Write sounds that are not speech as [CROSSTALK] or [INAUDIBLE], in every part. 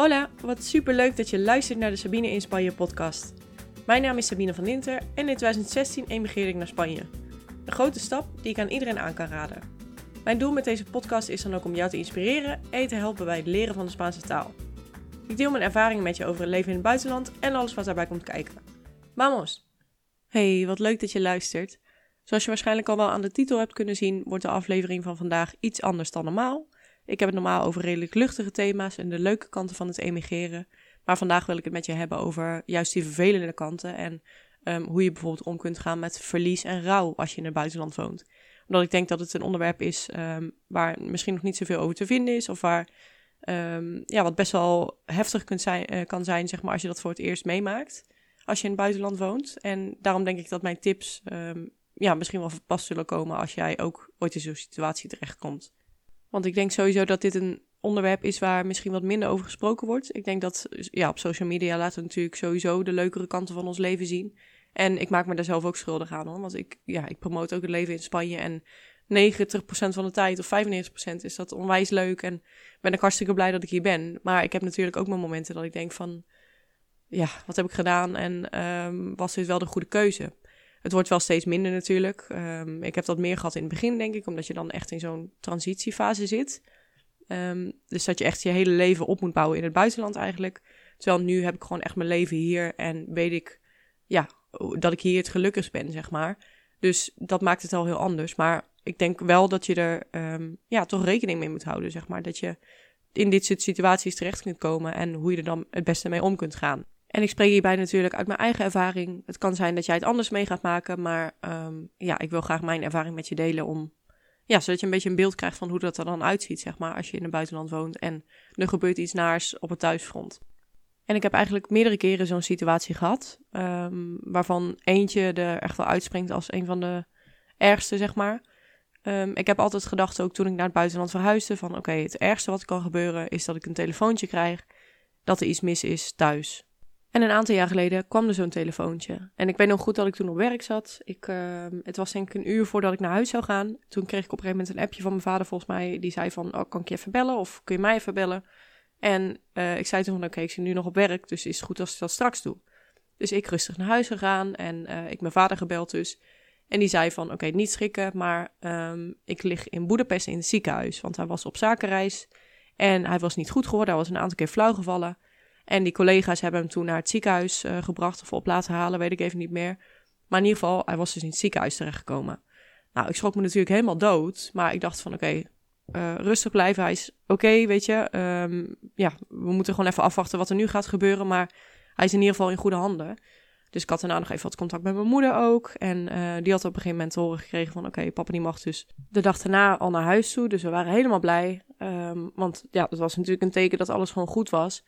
Hola, wat super leuk dat je luistert naar de Sabine in Spanje podcast. Mijn naam is Sabine van Dinter en in 2016 emigreerde ik naar Spanje. Een grote stap die ik aan iedereen aan kan raden. Mijn doel met deze podcast is dan ook om jou te inspireren en te helpen bij het leren van de Spaanse taal. Ik deel mijn ervaringen met je over het leven in het buitenland en alles wat daarbij komt kijken. Vamos! Hey, wat leuk dat je luistert. Zoals je waarschijnlijk al wel aan de titel hebt kunnen zien, wordt de aflevering van vandaag iets anders dan normaal. Ik heb het normaal over redelijk luchtige thema's en de leuke kanten van het emigreren. Maar vandaag wil ik het met je hebben over juist die vervelende kanten en um, hoe je bijvoorbeeld om kunt gaan met verlies en rouw als je in het buitenland woont. Omdat ik denk dat het een onderwerp is um, waar misschien nog niet zoveel over te vinden is of waar um, ja, wat best wel heftig kunt zijn, uh, kan zijn zeg maar, als je dat voor het eerst meemaakt als je in het buitenland woont. En daarom denk ik dat mijn tips ja, misschien wel pas zullen komen als jij ook ooit in zo'n situatie terechtkomt. Want ik denk sowieso dat dit een onderwerp is waar misschien wat minder over gesproken wordt. Ik denk dat ja, op social media laten we natuurlijk sowieso de leukere kanten van ons leven zien. En ik maak me daar zelf ook schuldig aan hoor. Want ik, ja, ik promote ook het leven in Spanje. En 90% van de tijd of 95% is dat onwijs leuk. En ben ik hartstikke blij dat ik hier ben. Maar ik heb natuurlijk ook mijn momenten dat ik denk van... Ja, wat heb ik gedaan en um, was dit wel de goede keuze? Het wordt wel steeds minder natuurlijk. Um, ik heb dat meer gehad in het begin, denk ik, omdat je dan echt in zo'n transitiefase zit. Um, dus dat je echt je hele leven op moet bouwen in het buitenland eigenlijk. Terwijl nu heb ik gewoon echt mijn leven hier en weet ik, ja, dat ik hier het gelukkigst ben, zeg maar. Dus dat maakt het al heel anders. Maar ik denk wel dat je er um, ja, toch rekening mee moet houden, zeg maar. Dat je in dit soort situaties terecht kunt komen en hoe je er dan het beste mee om kunt gaan. En ik spreek hierbij natuurlijk uit mijn eigen ervaring. Het kan zijn dat jij het anders mee gaat maken, maar um, ja, ik wil graag mijn ervaring met je delen om, ja, zodat je een beetje een beeld krijgt van hoe dat er dan uitziet, zeg maar, als je in het buitenland woont en er gebeurt iets naars op het thuisfront. En ik heb eigenlijk meerdere keren zo'n situatie gehad, um, waarvan eentje er echt wel uitspringt als een van de ergste, zeg maar. Um, ik heb altijd gedacht, ook toen ik naar het buitenland verhuisde, van oké, het ergste wat kan gebeuren is dat ik een telefoontje krijg dat er iets mis is thuis. En een aantal jaar geleden kwam er zo'n telefoontje. En ik weet nog goed dat ik toen op werk zat. Ik, uh, het was denk ik een uur voordat ik naar huis zou gaan. Toen kreeg ik op een gegeven moment een appje van mijn vader volgens mij. Die zei van, oh, kan ik je even bellen of kun je mij even bellen? En uh, ik zei toen van, oké, ik zit nu nog op werk, dus is het goed als ik dat straks doe. Dus ik rustig naar huis gegaan en uh, ik mijn vader gebeld dus. En die zei van, oké, niet schrikken, maar um, ik lig in Boedapest in het ziekenhuis. Want hij was op zakenreis en hij was niet goed geworden. Hij was een aantal keer flauw gevallen. En die collega's hebben hem toen naar het ziekenhuis uh, gebracht of op laten halen, weet ik even niet meer. Maar in ieder geval, hij was dus in het ziekenhuis terechtgekomen. Nou, ik schrok me natuurlijk helemaal dood, maar ik dacht van oké, uh, rustig blijven. Hij is oké, weet je. Um, ja, we moeten gewoon even afwachten wat er nu gaat gebeuren, maar hij is in ieder geval in goede handen. Dus ik had daarna nog even wat contact met mijn moeder ook. En uh, die had op een gegeven moment horen gekregen van... oké, papa die mag dus de dag daarna al naar huis toe. Dus we waren helemaal blij. Um, want ja, dat was natuurlijk een teken dat alles gewoon goed was.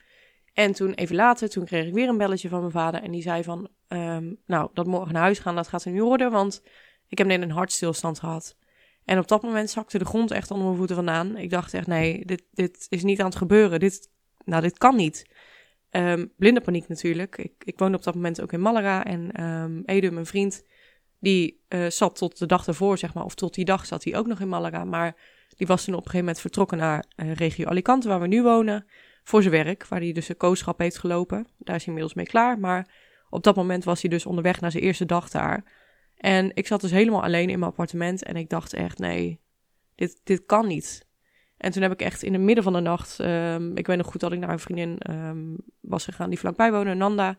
En toen even later, toen kreeg ik weer een belletje van mijn vader. En die zei van, um, nou, dat morgen naar huis gaan, dat gaat er nu worden. Want ik heb net een hartstilstand gehad. En op dat moment zakte de grond echt onder mijn voeten vandaan. Ik dacht echt, nee, dit, dit is niet aan het gebeuren. Dit, nou, dit kan niet. Um, blinde paniek natuurlijk. Ik, ik woonde op dat moment ook in Malaga. En um, Edu, mijn vriend, die uh, zat tot de dag ervoor, zeg maar. Of tot die dag zat hij ook nog in Malaga. Maar die was toen op een gegeven moment vertrokken naar uh, regio Alicante, waar we nu wonen voor zijn werk, waar hij dus een kooschap heeft gelopen. Daar is hij inmiddels mee klaar, maar op dat moment was hij dus onderweg naar zijn eerste dag daar. En ik zat dus helemaal alleen in mijn appartement en ik dacht echt, nee, dit, dit kan niet. En toen heb ik echt in het midden van de nacht, um, ik weet nog goed dat ik naar een vriendin um, was gegaan die vlakbij woonde, Nanda.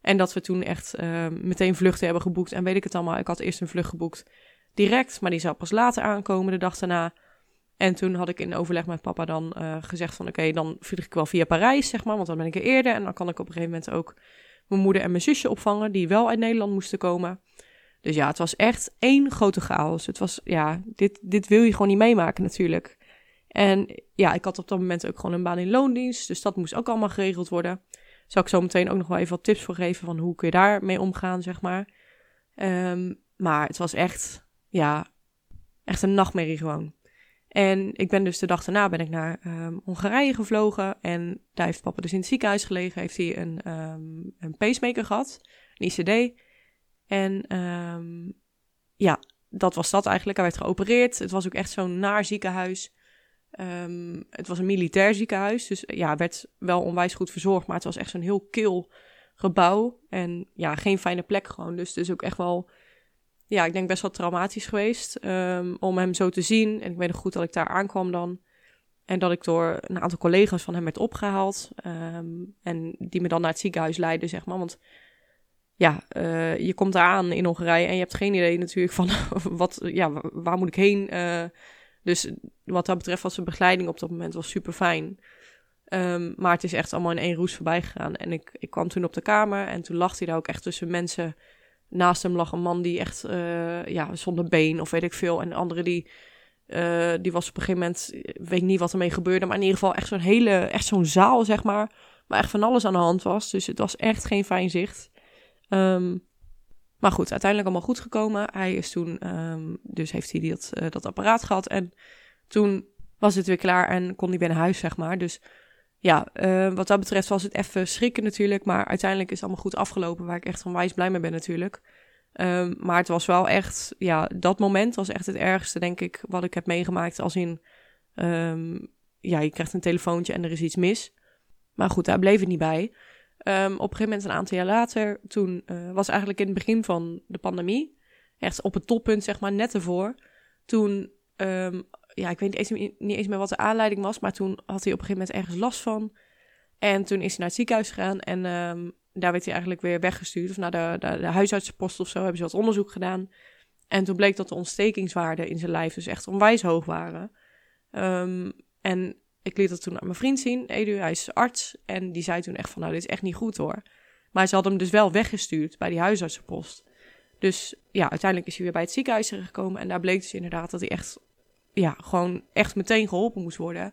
En dat we toen echt um, meteen vluchten hebben geboekt en weet ik het allemaal. Ik had eerst een vlucht geboekt direct, maar die zou pas later aankomen de dag daarna. En toen had ik in overleg met papa dan uh, gezegd van oké, dan vlieg ik wel via Parijs, zeg maar, want dan ben ik er eerder. En dan kan ik op een gegeven moment ook mijn moeder en mijn zusje opvangen, die wel uit Nederland moesten komen. Dus ja, het was echt één grote chaos. Het was, ja, dit, dit wil je gewoon niet meemaken natuurlijk. En ja, ik had op dat moment ook gewoon een baan in loondienst, dus dat moest ook allemaal geregeld worden. Zal ik zo meteen ook nog wel even wat tips voor geven van hoe kun je daarmee omgaan, zeg maar. Um, maar het was echt, ja, echt een nachtmerrie gewoon. En ik ben dus de dag daarna ben ik naar um, Hongarije gevlogen. En daar heeft papa dus in het ziekenhuis gelegen. Heeft hij een, um, een pacemaker gehad, een ICD. En um, ja, dat was dat eigenlijk. Hij werd geopereerd. Het was ook echt zo'n naar ziekenhuis. Ehm, het was een militair ziekenhuis, dus ja, werd wel onwijs goed verzorgd. Maar het was echt zo'n heel kil gebouw. En ja, geen fijne plek gewoon. Dus het is ook echt wel, ja, ik denk best wel traumatisch geweest ehm, om hem zo te zien. En ik weet nog goed dat ik daar aankwam dan. En dat ik door een aantal collega's van hem werd opgehaald. Ehm, en die me dan naar het ziekenhuis leidden, zeg maar. Want ja, uh, je komt aan in Hongarije en je hebt geen idee natuurlijk van [LAUGHS] wat, ja, waar moet ik heen. Uh, dus wat dat betreft was de begeleiding op dat moment was super fijn. Um, maar het is echt allemaal in één roes voorbij gegaan. En ik, ik kwam toen op de kamer en toen lag hij daar ook echt tussen mensen. Naast hem lag een man die echt, uh, ja, zonder been of weet ik veel. En de andere die, uh, die was op een gegeven moment, weet niet wat ermee gebeurde. Maar in ieder geval echt zo'n hele, echt zo'n zaal, zeg maar. Waar echt van alles aan de hand was. Dus het was echt geen fijn zicht. Um, maar goed, uiteindelijk allemaal goed gekomen. Hij is toen, um, dus heeft hij dat, uh, dat apparaat gehad. En toen was het weer klaar en kon hij weer naar huis, zeg maar. Dus ja, uh, wat dat betreft was het even schrikken natuurlijk. Maar uiteindelijk is het allemaal goed afgelopen, waar ik echt onwijs blij mee ben natuurlijk. Um, maar het was wel echt, ja, dat moment was echt het ergste, denk ik, wat ik heb meegemaakt. Als in, um, ja, je krijgt een telefoontje en er is iets mis. Maar goed, daar bleef het niet bij. Um, op een gegeven moment, een aantal jaar later, toen uh, was eigenlijk in het begin van de pandemie, echt op het toppunt, zeg maar, net ervoor. Toen, ja, ik weet niet eens, niet eens meer wat de aanleiding was, maar toen had hij op een gegeven moment ergens last van. En toen is hij naar het ziekenhuis gegaan en um, daar werd hij eigenlijk weer weggestuurd. Of naar de, de, huisartsenpost of zo, hebben ze wat onderzoek gedaan. En toen bleek dat de ontstekingswaarden in zijn lijf dus echt onwijs hoog waren. Um, en ik liet dat toen aan mijn vriend zien, Edu, hij is arts. En die zei toen echt van, nou, dit is echt niet goed hoor. Maar ze hadden hem dus wel weggestuurd bij die huisartsenpost. Dus ja, uiteindelijk is hij weer bij het ziekenhuis gekomen. En daar bleek dus inderdaad dat hij echt, ja, gewoon echt meteen geholpen moest worden.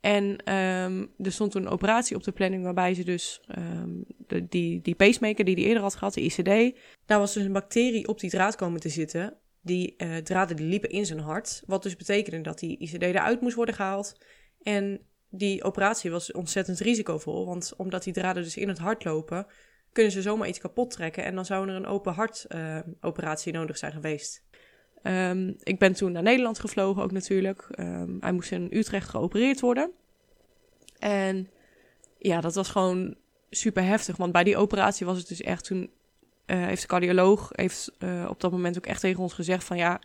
En um, er stond een operatie op de planning waarbij ze dus um, de, die, die pacemaker die hij eerder had gehad, de ICD, daar was dus een bacterie op die draad komen te zitten. Die uh, draden die liepen in zijn hart. Wat dus betekende dat die ICD eruit moest worden gehaald. En die operatie was ontzettend risicovol, want omdat die draden dus in het hart lopen, kunnen ze zomaar iets kapot trekken en dan zou er een open hartoperatie uh, nodig zijn geweest. Um, ik ben toen naar Nederland gevlogen ook natuurlijk. Um, hij moest in Utrecht geopereerd worden. En ja, dat was gewoon super heftig, want bij die operatie was het dus echt toen... Uh, heeft de cardioloog heeft, uh, op dat moment ook echt tegen ons gezegd van ja,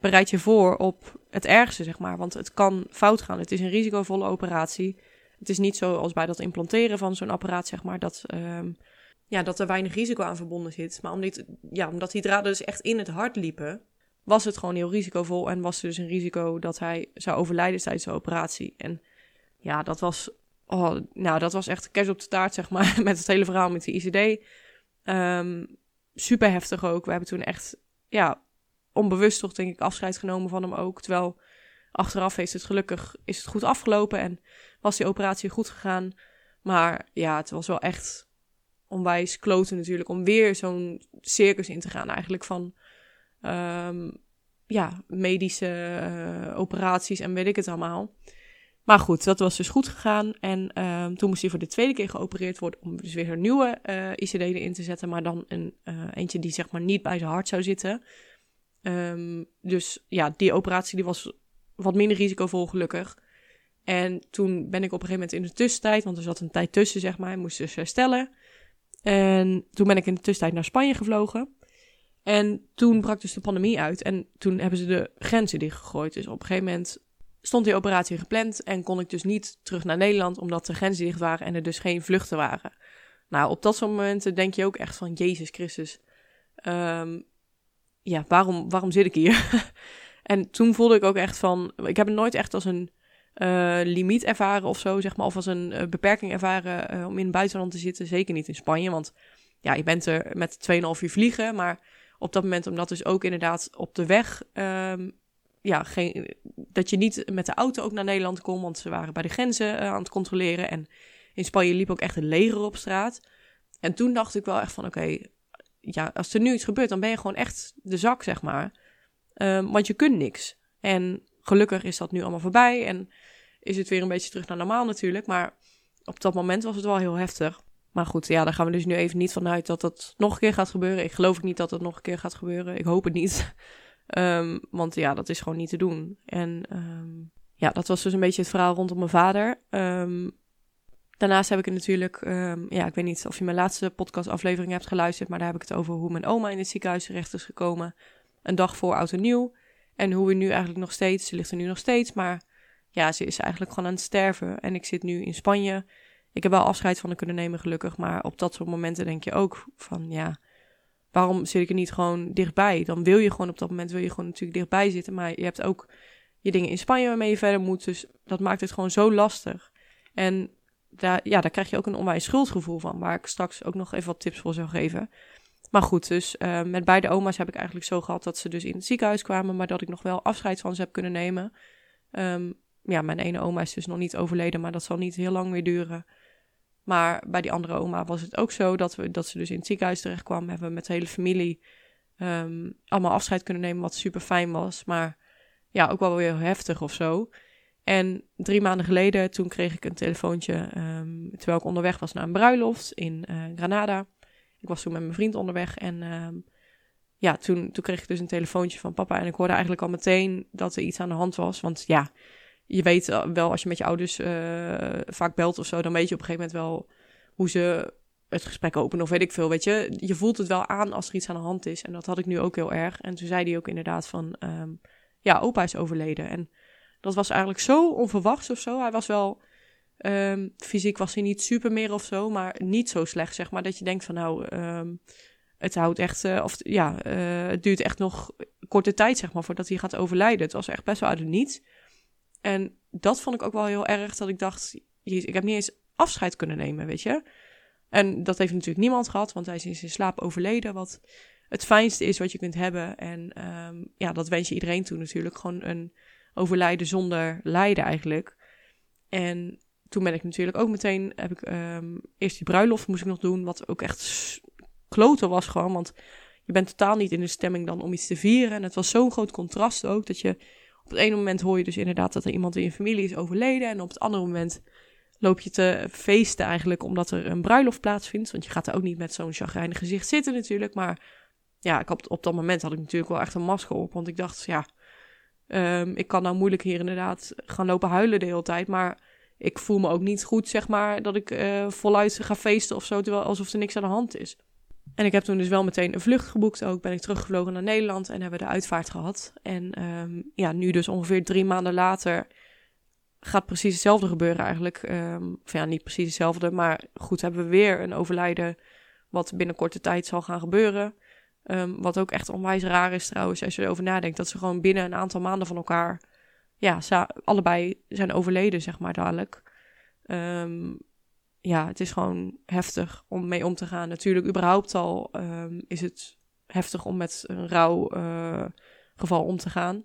bereid je voor op het ergste, zeg maar. Want het kan fout gaan. Het is een risicovolle operatie. Het is niet zoals bij dat implanteren van zo'n apparaat, zeg maar, dat, um, ja, dat er weinig risico aan verbonden zit. Maar omdat, ja, omdat die draden dus echt in het hart liepen, was het gewoon heel risicovol. En was er dus een risico dat hij zou overlijden tijdens de operatie. En ja, dat was, oh, nou, dat was echt kerst op de taart, zeg maar, [LAUGHS] met het hele verhaal met de ICD. Um, super heftig ook. We hebben toen echt, ja, onbewust toch denk ik afscheid genomen van hem ook. Terwijl achteraf heeft het gelukkig is het goed afgelopen en was die operatie goed gegaan. Maar ja, het was wel echt onwijs kloten natuurlijk om weer zo'n circus in te gaan eigenlijk van um, ja, medische uh, operaties en weet ik het allemaal. Maar goed, dat was dus goed gegaan. En um, toen moest hij voor de tweede keer geopereerd worden om dus weer een nieuwe uh, ICD erin te zetten. Maar dan een, uh, eentje die zeg maar niet bij zijn hart zou zitten. Um, dus ja, die operatie die was wat minder risicovol gelukkig. En toen ben ik op een gegeven moment in de tussentijd, want er zat een tijd tussen zeg maar, moest dus herstellen. En toen ben ik in de tussentijd naar Spanje gevlogen. En toen brak dus de pandemie uit en toen hebben ze de grenzen dichtgegooid. Dus op een gegeven moment stond die operatie gepland en kon ik dus niet terug naar Nederland omdat de grenzen dicht waren en er dus geen vluchten waren. Nou, op dat soort momenten denk je ook echt van Jezus Christus. Um, ja, waarom, waarom zit ik hier? [LAUGHS] en toen voelde ik ook echt van, ik heb het nooit echt als een uh, limiet ervaren of zo, zeg maar, of als een uh, beperking ervaren uh, om in het buitenland te zitten. Zeker niet in Spanje, want ja, je bent er met 2,5 uur vliegen, maar op dat moment, omdat dus ook inderdaad op de weg, um, ja, geen, dat je niet met de auto ook naar Nederland kon, want ze waren bij de grenzen aan het controleren. En in Spanje liep ook echt een leger op straat. En toen dacht ik wel echt van, oké, ja, als er nu iets gebeurt, dan ben je gewoon echt de zak, zeg maar. Um, want je kunt niks. En gelukkig is dat nu allemaal voorbij en is het weer een beetje terug naar normaal natuurlijk. Maar op dat moment was het wel heel heftig. Maar goed, ja, daar gaan we dus nu even niet vanuit dat dat nog een keer gaat gebeuren. Ik geloof niet dat het nog een keer gaat gebeuren. Ik hoop het niet. um, [LAUGHS] want ja, dat is gewoon niet te doen. En um, ja, dat was dus een beetje het verhaal rondom mijn vader. Ehm, daarnaast heb ik het natuurlijk, ehm, ja, ik weet niet of je mijn laatste podcastaflevering hebt geluisterd, maar daar heb ik het over hoe mijn oma in het ziekenhuis terecht is gekomen. Een dag voor oud en nieuw. En hoe we nu eigenlijk nog steeds, ze ligt er nu nog steeds, maar ja, ze is eigenlijk gewoon aan het sterven. En ik zit nu in Spanje. Ik heb wel afscheid van haar kunnen nemen, gelukkig. Maar op dat soort momenten denk je ook van, ja, waarom zit ik er niet gewoon dichtbij? Dan wil je gewoon op dat moment, wil je gewoon natuurlijk dichtbij zitten. Maar je hebt ook je dingen in Spanje waarmee je verder moet. Dus dat maakt het gewoon zo lastig. En daar, ja, daar krijg je ook een onwijs schuldgevoel van. Waar ik straks ook nog even wat tips voor zou geven. Maar goed, dus uh, met beide oma's heb ik eigenlijk zo gehad dat ze dus in het ziekenhuis kwamen. Maar dat ik nog wel afscheid van ze heb kunnen nemen. Um, ja, mijn ene oma is dus nog niet overleden, maar dat zal niet heel lang meer duren. Maar bij die andere oma was het ook zo dat, we, dat ze dus in het ziekenhuis terecht kwam. Hebben we met de hele familie um, allemaal afscheid kunnen nemen, wat super fijn was. Maar ja, ook wel weer heftig of zo. En drie maanden geleden, toen kreeg ik een telefoontje um, terwijl ik onderweg was naar een bruiloft in uh, Granada. Ik was toen met mijn vriend onderweg en um, ja, toen, toen kreeg ik dus een telefoontje van papa. En ik hoorde eigenlijk al meteen dat er iets aan de hand was. Want ja, je weet wel als je met je ouders uh, vaak belt of zo, dan weet je op een gegeven moment wel hoe ze het gesprek openen of weet ik veel, weet je. Je voelt het wel aan als er iets aan de hand is. En dat had ik nu ook heel erg. En toen zei hij ook inderdaad van, um, ja, opa is overleden. En dat was eigenlijk zo onverwachts of zo. Hij was wel, um, fysiek was hij niet super meer of zo, maar niet zo slecht, zeg maar. Dat je denkt van, nou, um, het houdt echt, uh, of ja, uh, het duurt echt nog korte tijd, zeg maar, voordat hij gaat overlijden. Het was echt best wel uit het niets. En dat vond ik ook wel heel erg, dat ik dacht, ik heb niet eens afscheid kunnen nemen, weet je. En dat heeft natuurlijk niemand gehad, want hij is in zijn slaap overleden, wat het fijnste is wat je kunt hebben. En um, ja, dat wens je iedereen toe natuurlijk. Gewoon een overlijden zonder lijden eigenlijk. En toen ben ik natuurlijk ook meteen, heb ik um, eerst die bruiloft moest ik nog doen, wat ook echt kloten was gewoon, want je bent totaal niet in de stemming dan om iets te vieren. En het was zo'n groot contrast ook, dat je op het ene moment hoor je dus inderdaad dat er iemand in je familie is overleden. En op het andere moment loop je te feesten eigenlijk omdat er een bruiloft plaatsvindt. Want je gaat er ook niet met zo'n chagrijnig gezicht zitten natuurlijk. Maar ja, ik had, op dat moment had ik natuurlijk wel echt een masker op. Want ik dacht, ja, um, ik kan nou moeilijk hier inderdaad gaan lopen huilen de hele tijd. Maar ik voel me ook niet goed, zeg maar, dat ik uh, voluit ga feesten of zo. Terwijl alsof er niks aan de hand is. En ik heb toen dus wel meteen een vlucht geboekt ook. Ben ik teruggevlogen naar Nederland en hebben de uitvaart gehad. En um, ja, nu dus ongeveer drie maanden later gaat precies hetzelfde gebeuren eigenlijk. Um, of ja, niet precies hetzelfde, maar goed, hebben we weer een overlijden wat binnen korte tijd zal gaan gebeuren. Um, wat ook echt onwijs raar is trouwens, als je erover nadenkt. Dat ze gewoon binnen een aantal maanden van elkaar, ja, allebei zijn overleden, zeg maar, dadelijk. Um, ja, het is gewoon heftig om mee om te gaan. Natuurlijk, überhaupt al um, is het heftig om met een rouw uh, geval om te gaan.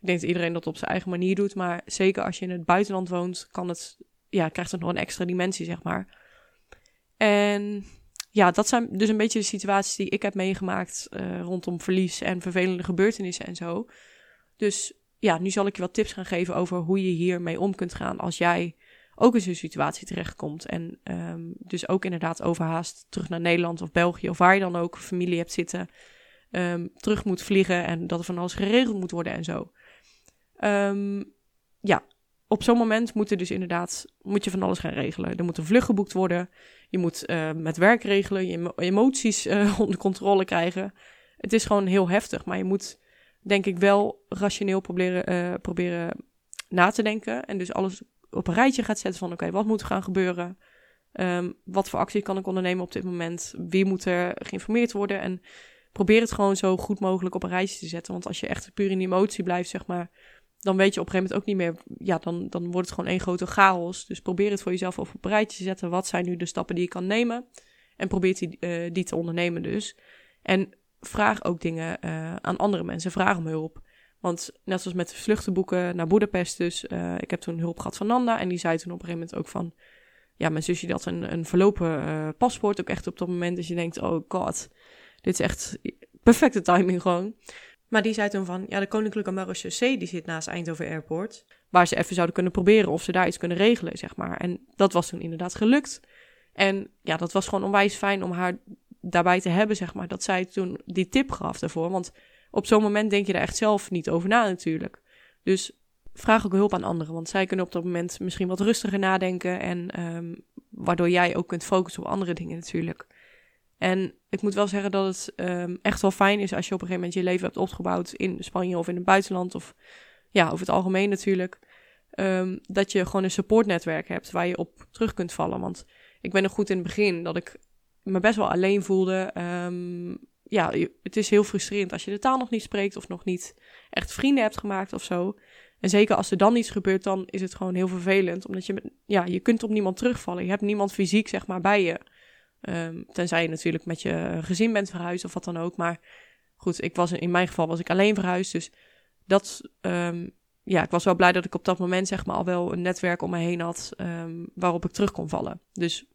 Ik denk dat iedereen dat op zijn eigen manier doet, maar zeker als je in het buitenland woont, kan het, ja, krijgt het nog een extra dimensie, zeg maar. En ja, dat zijn dus een beetje de situaties die ik heb meegemaakt uh, rondom verlies en vervelende gebeurtenissen en zo. Dus ja, nu zal ik je wat tips gaan geven over hoe je hiermee om kunt gaan als jij ook in zo'n situatie terechtkomt. En um, dus ook inderdaad overhaast terug naar Nederland of België of waar je dan ook familie hebt zitten, um, terug moet vliegen en dat er van alles geregeld moet worden en zo. Um, ja, op zo'n moment moet er dus inderdaad moet je van alles gaan regelen. Er moet een vlucht geboekt worden. Je moet met werk regelen, je emoties uh, [LAUGHS] onder controle krijgen. Het is gewoon heel heftig, maar je moet denk ik wel rationeel proberen, uh, proberen na te denken en dus alles op een rijtje gaat zetten van oké, wat moet er gaan gebeuren? Um, wat voor actie kan ik ondernemen op dit moment? Wie moet er geïnformeerd worden? En probeer het gewoon zo goed mogelijk op een rijtje te zetten. Want als je echt puur in die emotie blijft, zeg maar, dan weet je op een gegeven moment ook niet meer. Ja, dan, dan wordt het gewoon één grote chaos. Dus probeer het voor jezelf op een rijtje te zetten. Wat zijn nu de stappen die je kan nemen? En probeer die, uh, die te ondernemen dus. En vraag ook dingen uh, aan andere mensen. Vraag om hulp. Want net zoals met de vluchtenboeken naar Boedapest dus, uh, ik heb toen hulp gehad van Nanda en die zei toen op een gegeven moment ook van, ja, mijn zusje had een, een verlopen uh, paspoort, ook echt op dat moment dat je denkt, oh god, dit is echt perfecte timing gewoon. Maar die zei toen van, ja, de Koninklijke Marechaussee die zit naast Eindhoven Airport, waar ze even zouden kunnen proberen of ze daar iets kunnen regelen, zeg maar. En dat was toen inderdaad gelukt. En ja, dat was gewoon onwijs fijn om haar daarbij te hebben, zeg maar, dat zij toen die tip gaf daarvoor, want op zo'n moment denk je er echt zelf niet over na natuurlijk. Dus vraag ook hulp aan anderen. Want zij kunnen op dat moment misschien wat rustiger nadenken. En ehm, waardoor jij ook kunt focussen op andere dingen natuurlijk. En ik moet wel zeggen dat het ehm, echt wel fijn is als je op een gegeven moment je leven hebt opgebouwd in Spanje of in het buitenland. Of ja, over het algemeen natuurlijk. Ehm, dat je gewoon een supportnetwerk hebt waar je op terug kunt vallen. Want ik ben nog goed in het begin dat ik me best wel alleen voelde. Ja, het is heel frustrerend als je de taal nog niet spreekt of nog niet echt vrienden hebt gemaakt of zo. En zeker als er dan iets gebeurt, dan is het gewoon heel vervelend. Omdat je, ja, je kunt op niemand terugvallen. Je hebt niemand fysiek, zeg maar, bij je. Um, tenzij je natuurlijk met je gezin bent verhuisd of wat dan ook. Maar goed, ik was, in mijn geval was ik alleen verhuisd. Dus dat, um, ja, ik was wel blij dat ik op dat moment, zeg maar, al wel een netwerk om me heen had. Um, waarop ik terug kon vallen. Dus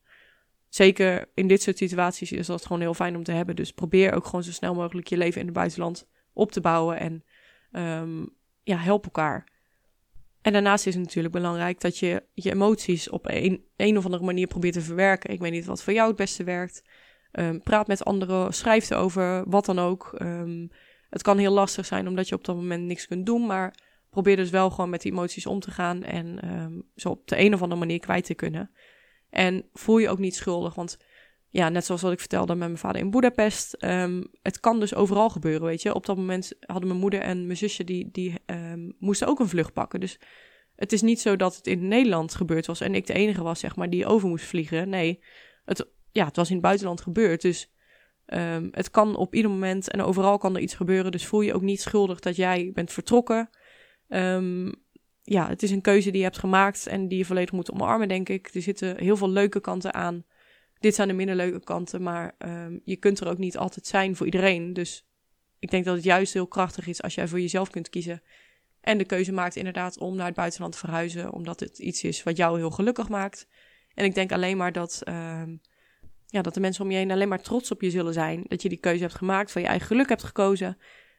zeker in dit soort situaties is dat gewoon heel fijn om te hebben. Dus probeer ook gewoon zo snel mogelijk je leven in het buitenland op te bouwen. En ja, help elkaar. En daarnaast is het natuurlijk belangrijk dat je je emoties op een, een of andere manier probeert te verwerken. Ik weet niet wat voor jou het beste werkt. Um, praat met anderen, schrijf erover, wat dan ook. Um, het kan heel lastig zijn omdat je op dat moment niks kunt doen, maar probeer dus wel gewoon met die emoties om te gaan en um, zo op de een of andere manier kwijt te kunnen. En voel je ook niet schuldig, want ja, net zoals wat ik vertelde met mijn vader in Budapest. Um, het kan dus overal gebeuren, weet je. Op dat moment hadden mijn moeder en mijn zusje, die, die um, moesten ook een vlucht pakken. Dus het is niet zo dat het in Nederland gebeurd was en ik de enige was, zeg maar, die over moest vliegen. Nee, het, ja, het was in het buitenland gebeurd. Dus um, het kan op ieder moment en overal kan er iets gebeuren. Dus voel je ook niet schuldig dat jij bent vertrokken. Ja, het is een keuze die je hebt gemaakt en die je volledig moet omarmen, denk ik. Er zitten heel veel leuke kanten aan dit zijn de minder leuke kanten, maar um, je kunt er ook niet altijd zijn voor iedereen. Dus ik denk dat het juist heel krachtig is als jij voor jezelf kunt kiezen. En de keuze maakt inderdaad om naar het buitenland te verhuizen, omdat het iets is wat jou heel gelukkig maakt. En ik denk alleen maar dat, um, ja, dat de mensen om je heen alleen maar trots op je zullen zijn. Dat je die keuze hebt gemaakt, van je eigen geluk hebt gekozen.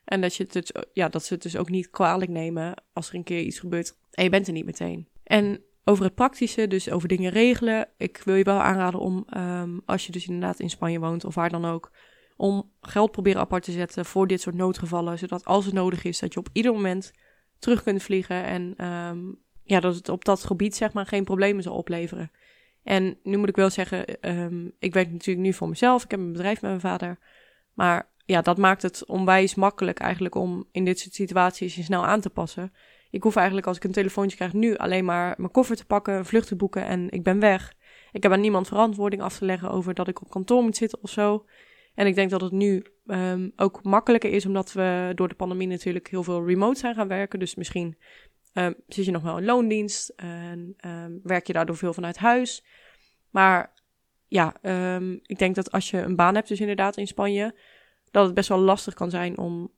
En dat, je het, ja, dat ze het dus ook niet kwalijk nemen als er een keer iets gebeurt en je bent er niet meteen. En over het praktische, dus over dingen regelen. Ik wil je wel aanraden om, um, als je dus inderdaad in Spanje woont of waar dan ook, om geld proberen apart te zetten voor dit soort noodgevallen. Zodat als het nodig is, dat je op ieder moment terug kunt vliegen. En um, ja, dat het op dat gebied zeg maar geen problemen zal opleveren. En nu moet ik wel zeggen, um, ik werk natuurlijk nu voor mezelf. Ik heb een bedrijf met mijn vader. Maar ja, dat maakt het onwijs makkelijk eigenlijk om in dit soort situaties je snel aan te passen. Ik hoef eigenlijk als ik een telefoontje krijg nu alleen maar mijn koffer te pakken, een vlucht te boeken en ik ben weg. Ik heb aan niemand verantwoording af te leggen over dat ik op kantoor moet zitten of zo. En ik denk dat het nu um, ook makkelijker is, omdat we door de pandemie natuurlijk heel veel remote zijn gaan werken. Dus misschien um, zit je nog wel in loondienst en um, werk je daardoor veel vanuit huis. Maar ja, ik denk dat als je een baan hebt, dus inderdaad in Spanje, dat het best wel lastig kan zijn om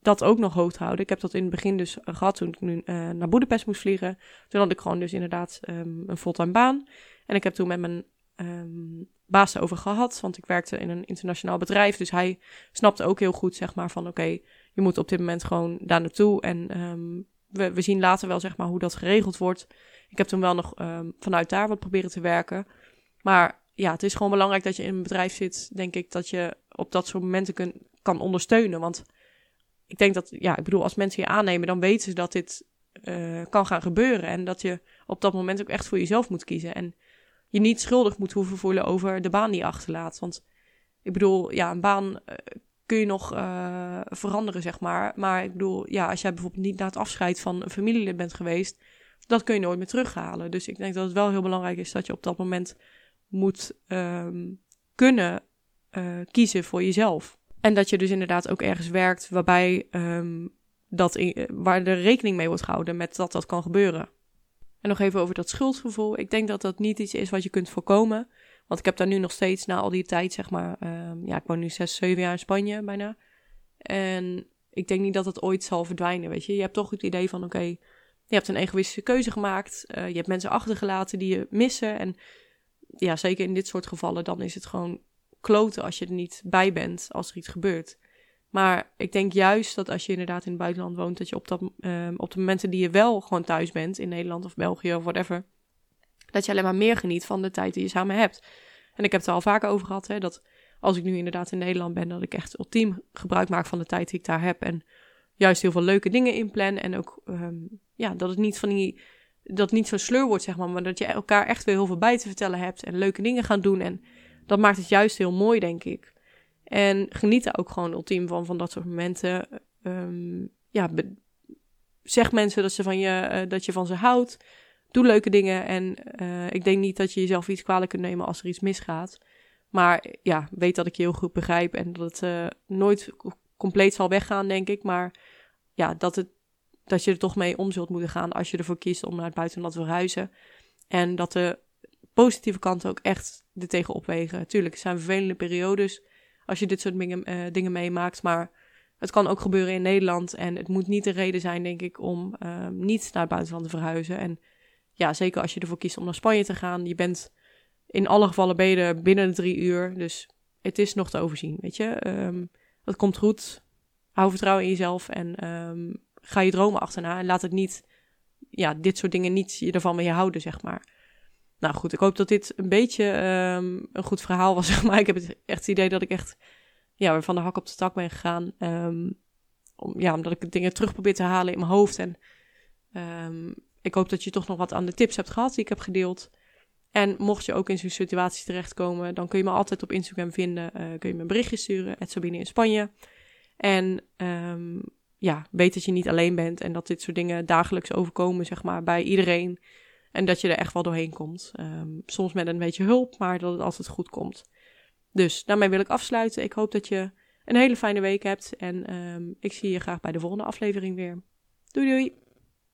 dat ook nog hoog houden. Ik heb dat in het begin dus gehad toen ik nu uh, naar Boedapest moest vliegen. Toen had ik gewoon dus inderdaad um, een fulltime baan. En ik heb toen met mijn um, baas erover gehad, want ik werkte in een internationaal bedrijf. Dus hij snapte ook heel goed, zeg maar, van oké, je moet op dit moment gewoon daar naartoe. En um, we, we zien later wel, zeg maar, hoe dat geregeld wordt. Ik heb toen wel nog vanuit daar wat proberen te werken. Maar ja, het is gewoon belangrijk dat je in een bedrijf zit, denk ik, dat je op dat soort momenten kun, kan ondersteunen. Want ik denk dat, ja, ik bedoel, als mensen je aannemen, dan weten ze dat dit uh, kan gaan gebeuren. En dat je op dat moment ook echt voor jezelf moet kiezen. En je niet schuldig moet hoeven voelen over de baan die je achterlaat. Want ik bedoel, ja, een baan uh, kun je nog uh, veranderen, zeg maar. Maar ik bedoel, ja, als jij bijvoorbeeld niet na het afscheid van een familielid bent geweest, dat kun je nooit meer terughalen. Dus ik denk dat het wel heel belangrijk is dat je op dat moment moet um, kunnen kiezen voor jezelf. En dat je dus inderdaad ook ergens werkt waarbij um, dat waar er rekening mee wordt gehouden met dat dat kan gebeuren. En nog even over dat schuldgevoel. Ik denk dat dat niet iets is wat je kunt voorkomen. Want ik heb daar nu nog steeds na al die tijd, zeg maar. Um, ja, ik woon nu zes, zeven jaar in Spanje bijna. En ik denk niet dat het ooit zal verdwijnen, weet je. Je hebt toch het idee van, oké, je hebt een egoïstische keuze gemaakt. Uh, je hebt mensen achtergelaten die je missen. En ja, zeker in dit soort gevallen, dan is het gewoon kloten als je er niet bij bent als er iets gebeurt. Maar ik denk juist dat als je inderdaad in het buitenland woont, dat je op, dat, uh, op de momenten die je wel gewoon thuis bent, in Nederland of België of whatever, dat je alleen maar meer geniet van de tijd die je samen hebt. En ik heb het er al vaker over gehad, hè, dat als ik nu inderdaad in Nederland ben, dat ik echt ultiem gebruik maak van de tijd die ik daar heb. En juist heel veel leuke dingen inplan en ook um, ja, dat het niet van die, dat niet zo sleur wordt, zeg maar, maar dat je elkaar echt weer heel veel bij te vertellen hebt en leuke dingen gaan doen. En dat maakt het juist heel mooi, denk ik. En geniet er ook gewoon ultiem van, van dat soort momenten. Ehm, ja, zeg mensen dat, ze van je, eh, dat je van ze houdt. Doe leuke dingen. En uh, ik denk niet dat je jezelf iets kwalijk kunt nemen als er iets misgaat. Maar ja, weet dat ik je heel goed begrijp. En dat het uh, nooit compleet zal weggaan, denk ik. Maar ja, dat, het, dat je er toch mee om zult moeten gaan als je ervoor kiest om naar het buitenland te verhuizen. En dat de positieve kanten ook echt er tegen opwegen. Tuurlijk, het zijn vervelende periodes als je dit soort dingen, uh, dingen meemaakt. Maar het kan ook gebeuren in Nederland. En het moet niet de reden zijn, denk ik, om uh, niet naar het buitenland te verhuizen. En ja, zeker als je ervoor kiest om naar Spanje te gaan. Je bent in alle gevallen ben binnen de drie uur. Dus het is nog te overzien, weet je. Dat komt goed. Hou vertrouwen in jezelf en um, ga je dromen achterna. En laat het niet, ja, dit soort dingen niet je ervan houden zeg maar. Nou goed, ik hoop dat dit een beetje um, een goed verhaal was, [LAUGHS] maar. Ik heb het, echt het idee dat ik echt ja, van de hak op de tak ben gegaan. Um, om, ja, omdat ik dingen terug probeer te halen in mijn hoofd. En um, ik hoop dat je toch nog wat aan de tips hebt gehad die ik heb gedeeld. En mocht je ook in zo'n situatie terechtkomen, dan kun je me altijd op Instagram vinden. Uh, kun je me een berichtje sturen, het Sabine in Spanje. En ja, weet dat je niet alleen bent en dat dit soort dingen dagelijks overkomen, zeg maar, bij iedereen. En dat je er echt wel doorheen komt. Um, soms met een beetje hulp, maar dat het altijd goed komt. Dus daarmee wil ik afsluiten. Ik hoop dat je een hele fijne week hebt. En um, ik zie je graag bij de volgende aflevering weer. Doei doei!